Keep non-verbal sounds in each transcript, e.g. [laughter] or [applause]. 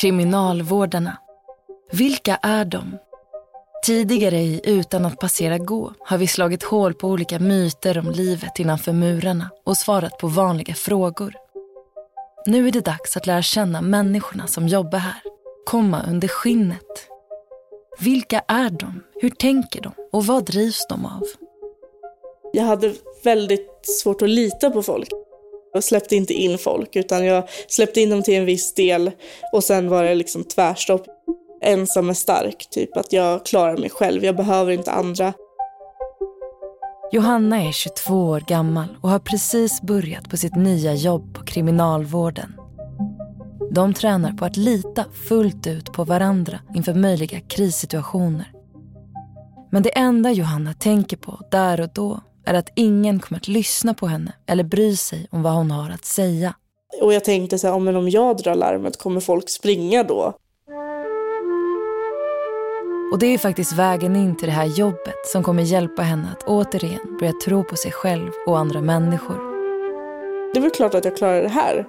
Kriminalvårdarna. Vilka är de? Tidigare i Utan att passera gå har vi slagit hål på olika myter om livet innanför murarna och svarat på vanliga frågor. Nu är det dags att lära känna människorna som jobbar här. Komma under skinnet. Vilka är de? Hur tänker de? Och vad drivs de av? Jag hade väldigt svårt att lita på folk. Jag släppte inte in folk utan jag släppte in dem till en viss del och sen var det liksom tvärstopp. Ensam är stark, typ att jag klarar mig själv, jag behöver inte andra. Johanna är 22 år gammal och har precis börjat på sitt nya jobb på kriminalvården. De tränar på att lita fullt ut på varandra inför möjliga krissituationer. Men det enda Johanna tänker på där och då är att ingen kommer att lyssna på henne eller bry sig om vad hon har att säga. Och jag tänkte så här, men om jag drar larmet, kommer folk springa då? Och det är faktiskt vägen in till det här jobbet som kommer hjälpa henne att återigen börja tro på sig själv och andra människor. Det är väl klart att jag klarar det här.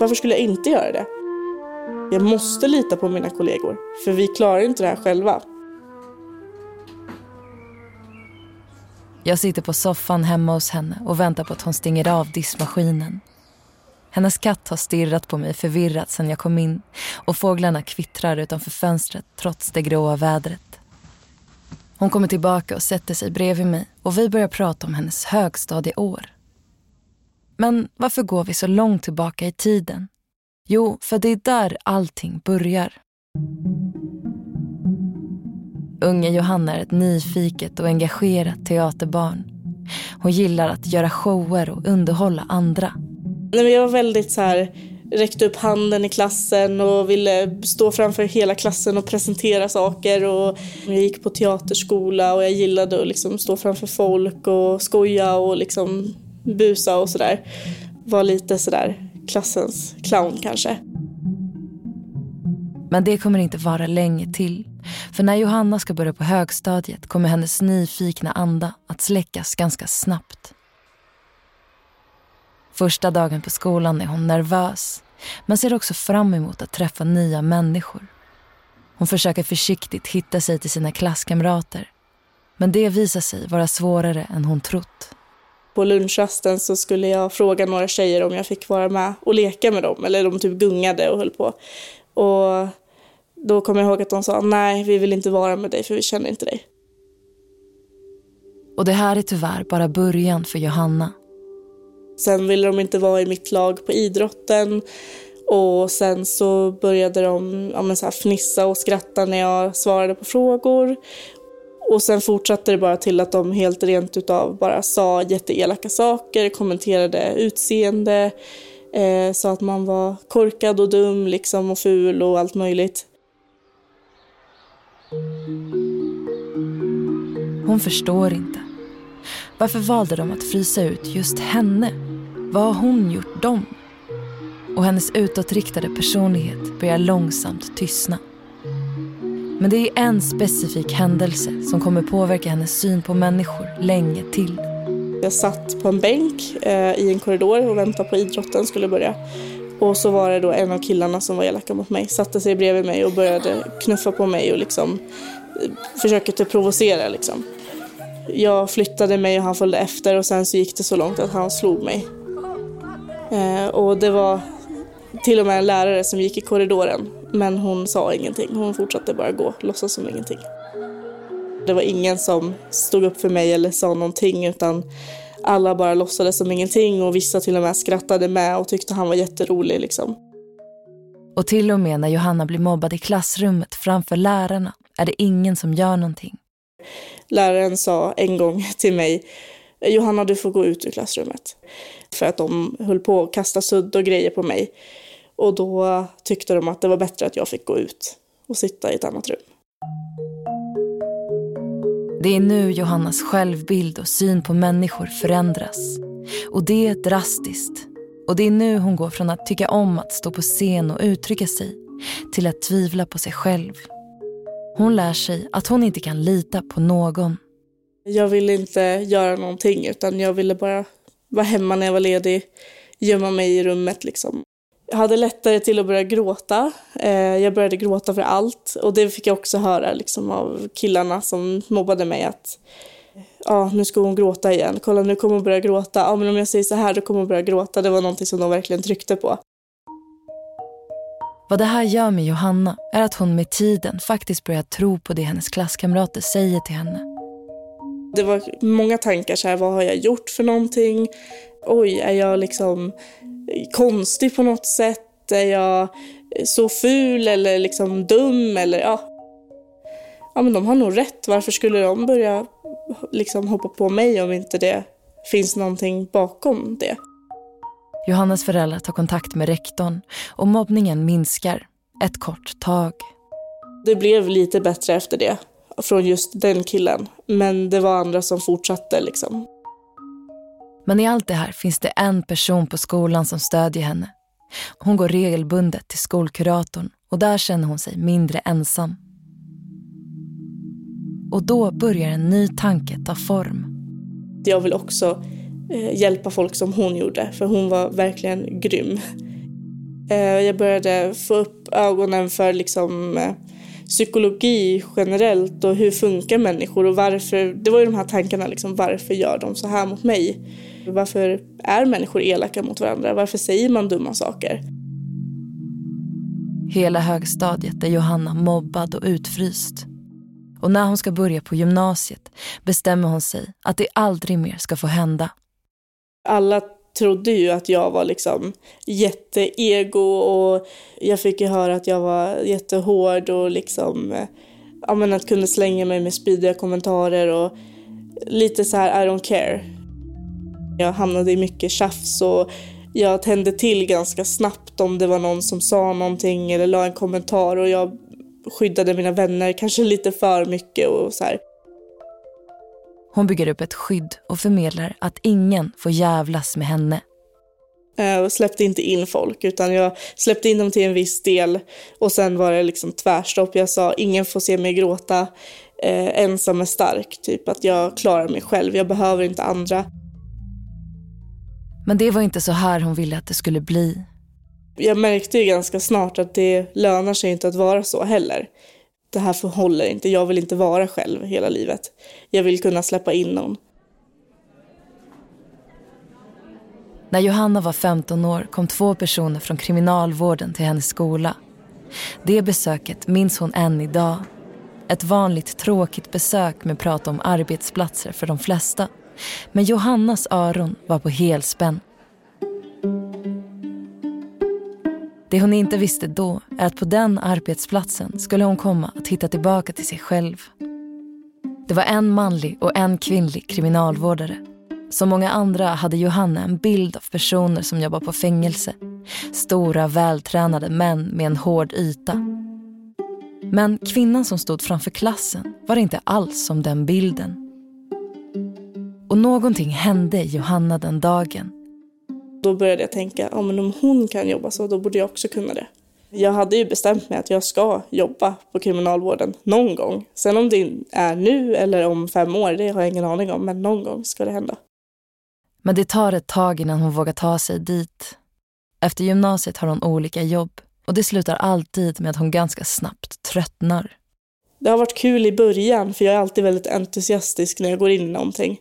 Varför skulle jag inte göra det? Jag måste lita på mina kollegor, för vi klarar inte det här själva. Jag sitter på soffan hemma hos henne och väntar på att hon stänger av diskmaskinen. Hennes katt har stirrat på mig förvirrat sedan jag kom in och fåglarna kvittrar utanför fönstret trots det gråa vädret. Hon kommer tillbaka och sätter sig bredvid mig och vi börjar prata om hennes högstadieår. Men varför går vi så långt tillbaka i tiden? Jo, för det är där allting börjar. Unge Johanna är ett nyfiket och engagerat teaterbarn. Hon gillar att göra shower och underhålla andra. Jag var väldigt så här, räckte upp handen i klassen och ville stå framför hela klassen och presentera saker. Och jag gick på teaterskola och jag gillade att liksom stå framför folk och skoja och liksom busa och sådär. Var lite sådär klassens clown kanske. Men det kommer inte vara länge till. För när Johanna ska börja på högstadiet kommer hennes nyfikna anda att släckas ganska snabbt. Första dagen på skolan är hon nervös men ser också fram emot att träffa nya människor. Hon försöker försiktigt hitta sig till sina klasskamrater. Men det visar sig vara svårare än hon trott. På lunchrasten så skulle jag fråga några tjejer om jag fick vara med och leka med dem. Eller de typ gungade och höll på. Och då kommer jag ihåg att de sa nej, vi vill inte vara med dig för vi känner inte dig. Och det här är tyvärr bara början för Johanna. Sen ville de inte vara i mitt lag på idrotten. Och sen så började de ja, så här fnissa och skratta när jag svarade på frågor. Och sen fortsatte det bara till att de helt rent utav bara sa jätteelaka saker, kommenterade utseende, eh, sa att man var korkad och dum liksom och ful och allt möjligt. Hon förstår inte. Varför valde de att frysa ut just henne? Vad har hon gjort dem? Och hennes utåtriktade personlighet börjar långsamt tystna. Men det är en specifik händelse som kommer påverka hennes syn på människor länge till. Jag satt på en bänk eh, i en korridor och väntade på idrotten skulle börja. Och så var det då en av killarna som var elaka mot mig, satte sig bredvid mig och började knuffa på mig och liksom eh, försöka typ provocera liksom. Jag flyttade mig och han följde efter och sen så gick det så långt att han slog mig. Eh, och det var till och med en lärare som gick i korridoren men hon sa ingenting. Hon fortsatte bara gå, låtsas som ingenting. Det var ingen som stod upp för mig eller sa någonting utan alla bara låtsades som ingenting och vissa till och med skrattade med och tyckte han var jätterolig. Liksom. Och till och med när Johanna blir mobbad i klassrummet framför lärarna är det ingen som gör någonting. Läraren sa en gång till mig, Johanna du får gå ut ur klassrummet. För att de höll på att kasta sudd och grejer på mig. Och då tyckte de att det var bättre att jag fick gå ut och sitta i ett annat rum. Det är nu Johannas självbild och syn på människor förändras. Och det är drastiskt. Och det är nu hon går från att tycka om att stå på scen och uttrycka sig till att tvivla på sig själv. Hon lär sig att hon inte kan lita på någon. Jag ville inte göra någonting utan jag ville bara vara hemma när jag var ledig, gömma mig i rummet liksom. Jag hade lättare till att börja gråta. Eh, jag började gråta för allt och det fick jag också höra liksom, av killarna som mobbade mig att ja, nu ska hon gråta igen. Kolla, nu kommer hon börja gråta. Ja, men om jag säger så här, då kommer hon börja gråta. Det var någonting som de verkligen tryckte på. Vad det här gör med Johanna är att hon med tiden faktiskt börjar tro på det hennes klasskamrater säger till henne. Det var många tankar så här, vad har jag gjort för någonting? Oj, är jag liksom konstig på något sätt? Är jag så ful eller liksom dum eller ja. Ja men de har nog rätt. Varför skulle de börja liksom hoppa på mig om inte det finns någonting bakom det? Johannas föräldrar tar kontakt med rektorn och mobbningen minskar ett kort tag. Det blev lite bättre efter det från just den killen. Men det var andra som fortsatte liksom. Men i allt det här finns det en person på skolan som stödjer henne. Hon går regelbundet till skolkuratorn och där känner hon sig mindre ensam. Och då börjar en ny tanke ta form. Jag vill också eh, hjälpa folk som hon gjorde, för hon var verkligen grym. Eh, jag började få upp ögonen för liksom, eh, psykologi generellt och hur funkar människor och varför, det var ju de här tankarna liksom, varför gör de så här mot mig? Varför är människor elaka mot varandra? Varför säger man dumma saker? Hela högstadiet är Johanna mobbad och utfryst. Och när hon ska börja på gymnasiet bestämmer hon sig att det aldrig mer ska få hända. Alla trodde ju att jag var liksom jätteego och jag fick ju höra att jag var jättehård och liksom, ja men att kunde slänga mig med spydiga kommentarer och lite så här I don't care. Jag hamnade i mycket tjafs och jag tände till ganska snabbt om det var någon som sa någonting eller la en kommentar och jag skyddade mina vänner kanske lite för mycket och så här. Hon bygger upp ett skydd och förmedlar att ingen får jävlas med henne. Jag eh, släppte inte in folk utan jag släppte in dem till en viss del och sen var det liksom tvärstopp. Jag sa ingen får se mig gråta, eh, ensam är stark, typ att jag klarar mig själv, jag behöver inte andra. Men det var inte så här hon ville att det skulle bli. Jag märkte ju ganska snart att det lönar sig inte att vara så heller. Det här förhåller inte, jag vill inte vara själv hela livet. Jag vill kunna släppa in någon. När Johanna var 15 år kom två personer från kriminalvården till hennes skola. Det besöket minns hon än idag. Ett vanligt tråkigt besök med prat om arbetsplatser för de flesta. Men Johannas öron var på helspänn. Det hon inte visste då är att på den arbetsplatsen skulle hon komma att hitta tillbaka till sig själv. Det var en manlig och en kvinnlig kriminalvårdare. Som många andra hade Johanna en bild av personer som jobbar på fängelse. Stora, vältränade män med en hård yta. Men kvinnan som stod framför klassen var inte alls som den bilden. Och någonting hände Johanna den dagen då började jag tänka, ja men om hon kan jobba så, då borde jag också kunna det. Jag hade ju bestämt mig att jag ska jobba på kriminalvården någon gång. Sen om det är nu eller om fem år, det har jag ingen aning om, men någon gång ska det hända. Men det tar ett tag innan hon vågar ta sig dit. Efter gymnasiet har hon olika jobb och det slutar alltid med att hon ganska snabbt tröttnar. Det har varit kul i början, för jag är alltid väldigt entusiastisk när jag går in i någonting.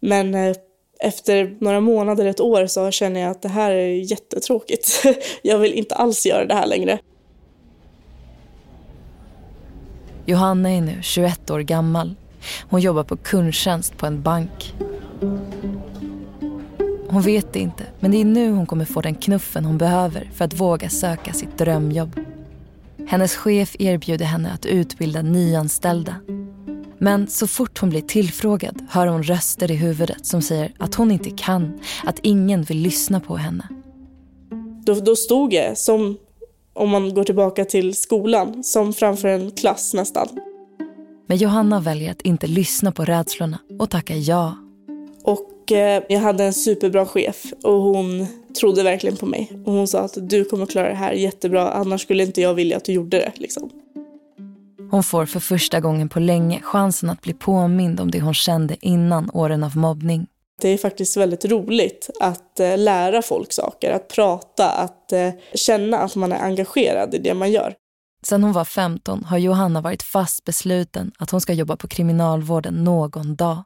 Men eh, efter några månader, ett år, så känner jag att det här är jättetråkigt. [laughs] Jag vill inte alls göra det här längre. Johanna är nu 21 år gammal. Hon jobbar på kundtjänst på en bank. Hon vet det inte, men det är nu hon kommer få den knuffen hon behöver för att våga söka sitt drömjobb. Hennes chef erbjuder henne att utbilda nyanställda men så fort hon blir tillfrågad hör hon röster i huvudet som säger att hon inte kan, att ingen vill lyssna på henne. Då, då stod jag, som om man går tillbaka till skolan, som framför en klass nästan. Men Johanna väljer att inte lyssna på rädslorna och tacka ja. Och eh, jag hade en superbra chef och hon trodde verkligen på mig. Och hon sa att du kommer klara det här jättebra, annars skulle inte jag vilja att du gjorde det. Liksom. Hon får för första gången på länge chansen att bli påmind om det hon kände innan åren av mobbning. Det är faktiskt väldigt roligt att eh, lära folk saker, att prata, att eh, känna att man är engagerad i det man gör. Sen hon var 15 har Johanna varit fast besluten att hon ska jobba på kriminalvården någon dag.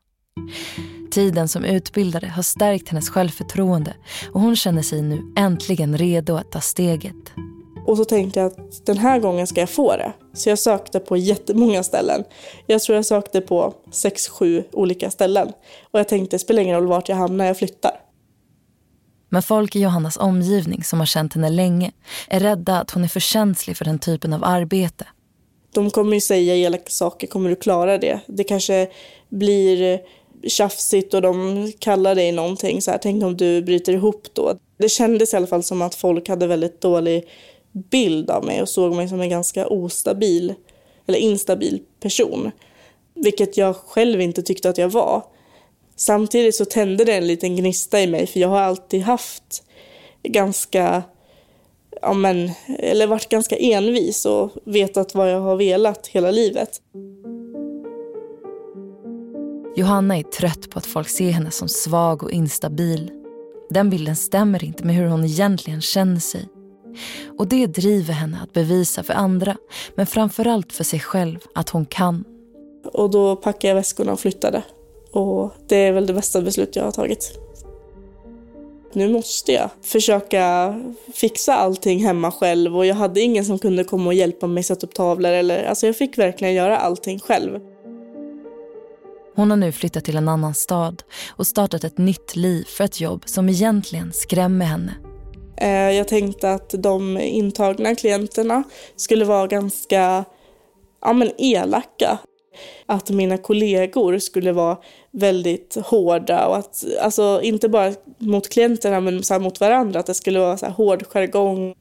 Tiden som utbildare har stärkt hennes självförtroende och hon känner sig nu äntligen redo att ta steget. Och så tänkte jag att den här gången ska jag få det. Så jag sökte på jättemånga ställen. Jag tror jag sökte på sex, sju olika ställen. Och jag tänkte, det spelar ingen roll vart jag hamnar, jag flyttar. Men folk i Johannas omgivning som har känt henne länge är rädda att hon är för känslig för den typen av arbete. De kommer ju säga elaka saker, kommer du klara det? Det kanske blir tjafsigt och de kallar dig någonting så här, tänk om du bryter ihop då. Det kändes i alla fall som att folk hade väldigt dålig bild av mig och såg mig som en ganska ostabil eller instabil person. Vilket jag själv inte tyckte att jag var. Samtidigt så tände det en liten gnista i mig för jag har alltid haft ganska, ja men, eller varit ganska envis och vetat vad jag har velat hela livet. Johanna är trött på att folk ser henne som svag och instabil. Den bilden stämmer inte med hur hon egentligen känner sig. Och det driver henne att bevisa för andra, men framförallt för sig själv, att hon kan. Och då packade jag väskorna och flyttade. Och det är väl det bästa beslut jag har tagit. Nu måste jag försöka fixa allting hemma själv och jag hade ingen som kunde komma och hjälpa mig sätta upp tavlor eller, alltså jag fick verkligen göra allting själv. Hon har nu flyttat till en annan stad och startat ett nytt liv för ett jobb som egentligen skrämmer henne. Eh, jag tänkte att de intagna klienterna skulle vara ganska ja, men elaka. Att mina kollegor skulle vara väldigt hårda och att, alltså inte bara mot klienterna men så mot varandra, att det skulle vara så här hård jargong.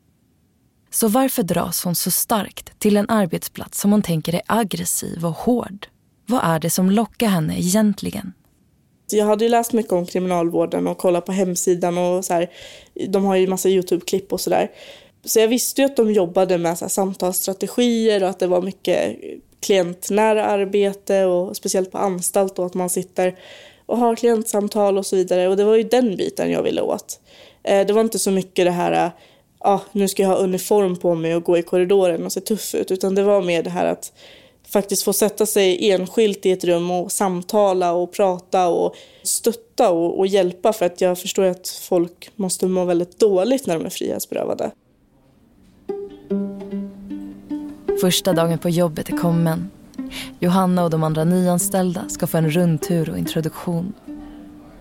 Så varför dras hon så starkt till en arbetsplats som hon tänker är aggressiv och hård? Vad är det som lockar henne egentligen? Jag hade ju läst mycket om kriminalvården och kollat på hemsidan och så här, de har ju massa Youtube-klipp och sådär. Så jag visste ju att de jobbade med så här, samtalsstrategier och att det var mycket klientnära arbete och speciellt på anstalt och att man sitter och har klientsamtal och så vidare. Och det var ju den biten jag ville åt. Eh, det var inte så mycket det här, ah, nu ska jag ha uniform på mig och gå i korridoren och se tuff ut, utan det var mer det här att faktiskt få sätta sig enskilt i ett rum och samtala och prata och stötta och, och hjälpa för att jag förstår att folk måste må väldigt dåligt när de är frihetsberövade. Första dagen på jobbet är kommen. Johanna och de andra nyanställda ska få en rundtur och introduktion.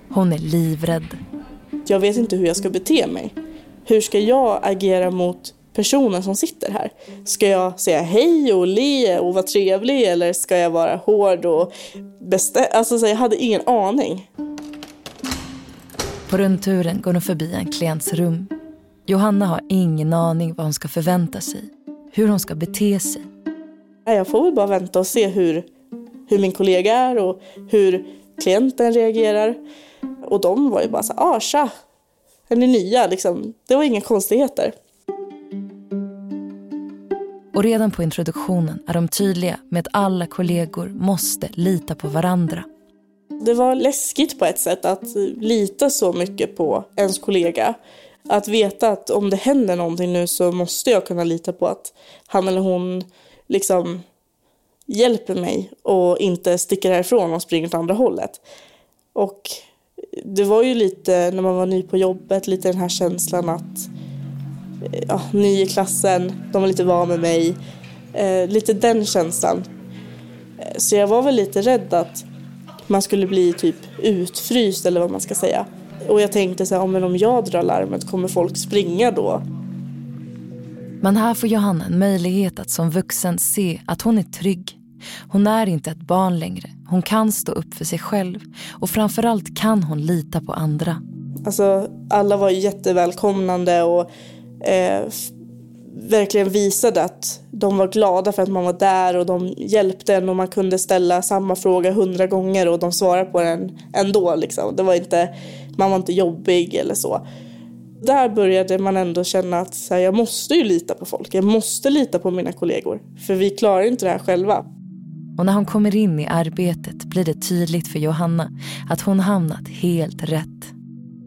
Hon är livrädd. Jag vet inte hur jag ska bete mig. Hur ska jag agera mot personen som sitter här. Ska jag säga hej och le och vara trevlig eller ska jag vara hård och bestämd? Alltså, så jag hade ingen aning. På rundturen går de förbi en klients rum. Johanna har ingen aning vad hon ska förvänta sig, hur hon ska bete sig. Jag får väl bara vänta och se hur, hur min kollega är och hur klienten reagerar. Och de var ju bara så ah tja, är ni nya? Liksom. Det var inga konstigheter. Och redan på introduktionen är de tydliga med att alla kollegor måste lita på varandra. Det var läskigt på ett sätt att lita så mycket på ens kollega. Att veta att om det händer någonting nu så måste jag kunna lita på att han eller hon liksom hjälper mig och inte sticker härifrån och springer åt andra hållet. Och det var ju lite, när man var ny på jobbet, lite den här känslan att ja, ny i klassen, de var lite van med mig. Eh, lite den känslan. Eh, så jag var väl lite rädd att man skulle bli typ utfryst eller vad man ska säga. Och jag tänkte så här, men om jag drar larmet, kommer folk springa då? Men här får Johanna en möjlighet att som vuxen se att hon är trygg. Hon är inte ett barn längre. Hon kan stå upp för sig själv. Och framförallt kan hon lita på andra. Alltså, alla var jättevälkomnande och eh, verkligen visade att de var glada för att man var där och de hjälpte en och man kunde ställa samma fråga hundra gånger och de svarade på den ändå. Liksom. Det var inte, man var inte jobbig eller så. Där började man ändå känna att här, jag måste ju lita på folk. Jag måste lita på mina kollegor. För vi klarar inte det här själva. Och när hon kommer in i arbetet blir det tydligt för Johanna att hon hamnat helt rätt.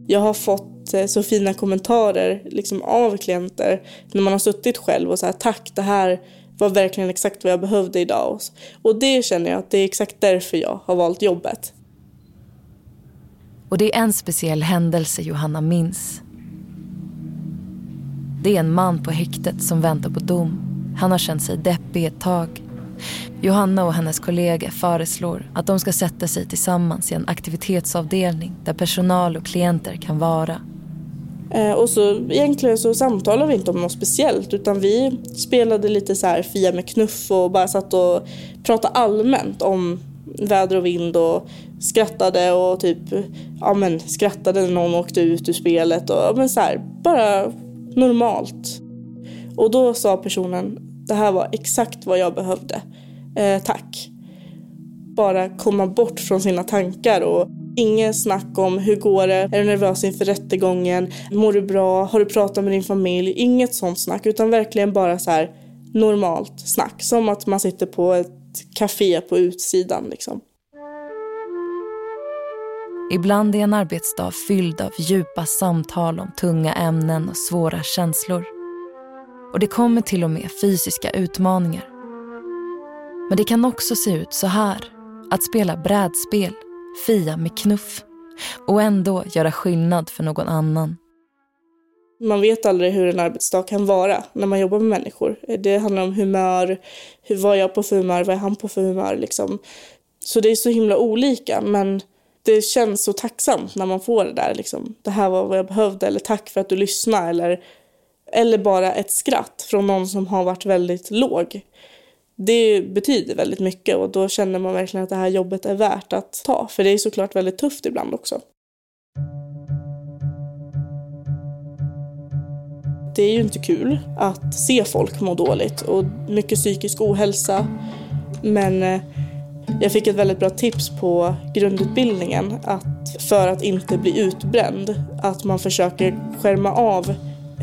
Jag har fått Eh, så fina kommentarer liksom av klienter när man har suttit själv och sagt tack, det här var verkligen exakt vad jag behövde idag. Och det känner jag att det är exakt därför jag har valt jobbet. Och det är en speciell händelse Johanna minns. Det är en man på häktet som väntar på dom. Han har känt sig deppig ett tag. Johanna och hennes kollega föreslår att de ska sätta sig tillsammans i en aktivitetsavdelning där personal och klienter kan vara. Eh, och så egentligen så samtalade vi inte om något speciellt utan vi spelade lite så här Fia med knuff och bara satt och pratade allmänt om väder och vind och skrattade och typ ja men skrattade när någon åkte ut ur spelet och ja, men så här, bara normalt. Och då sa personen det här var exakt vad jag behövde. Eh, tack. Bara komma bort från sina tankar och Inget snack om hur går det, är du nervös inför rättegången, mår du bra, har du pratat med din familj? Inget sånt snack utan verkligen bara så här normalt snack. Som att man sitter på ett café på utsidan liksom. Ibland är en arbetsdag fylld av djupa samtal om tunga ämnen och svåra känslor. Och det kommer till och med fysiska utmaningar. Men det kan också se ut så här. Att spela brädspel Fia med knuff och ändå göra skillnad för någon annan. Man vet aldrig hur en arbetsdag kan vara när man jobbar med människor. Det handlar om humör, hur var jag på för humör, vad är han på för humör liksom. Så det är så himla olika men det känns så tacksamt när man får det där liksom. Det här var vad jag behövde eller tack för att du lyssnade eller, eller bara ett skratt från någon som har varit väldigt låg det betyder väldigt mycket och då känner man verkligen att det här jobbet är värt att ta. För det är såklart väldigt tufft ibland också. Det är ju inte kul att se folk må dåligt och mycket psykisk ohälsa. Men eh, jag fick ett väldigt bra tips på grundutbildningen att för att inte bli utbränd, att man försöker skärma av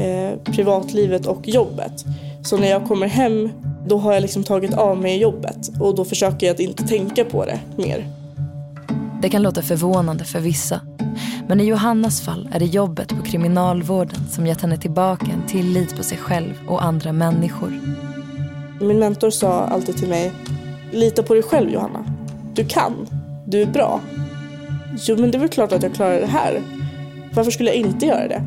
eh, privatlivet och jobbet. Så när jag kommer hem då har jag liksom tagit av mig jobbet och då försöker jag att inte tänka på det mer. Det kan låta förvånande för vissa. Men i Johannas fall är det jobbet på kriminalvården som gett henne tillbaka en tillit på sig själv och andra människor. Min mentor sa alltid till mig, lita på dig själv Johanna. Du kan. Du är bra. Jo men det är väl klart att jag klarar det här. Varför skulle jag inte göra det?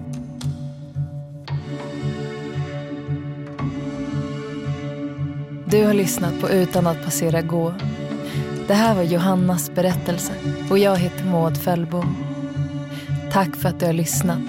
Du har lyssnat på Utan att passera gå. Det här var Johannas berättelse och jag heter Maud Fällbom. Tack för att du har lyssnat.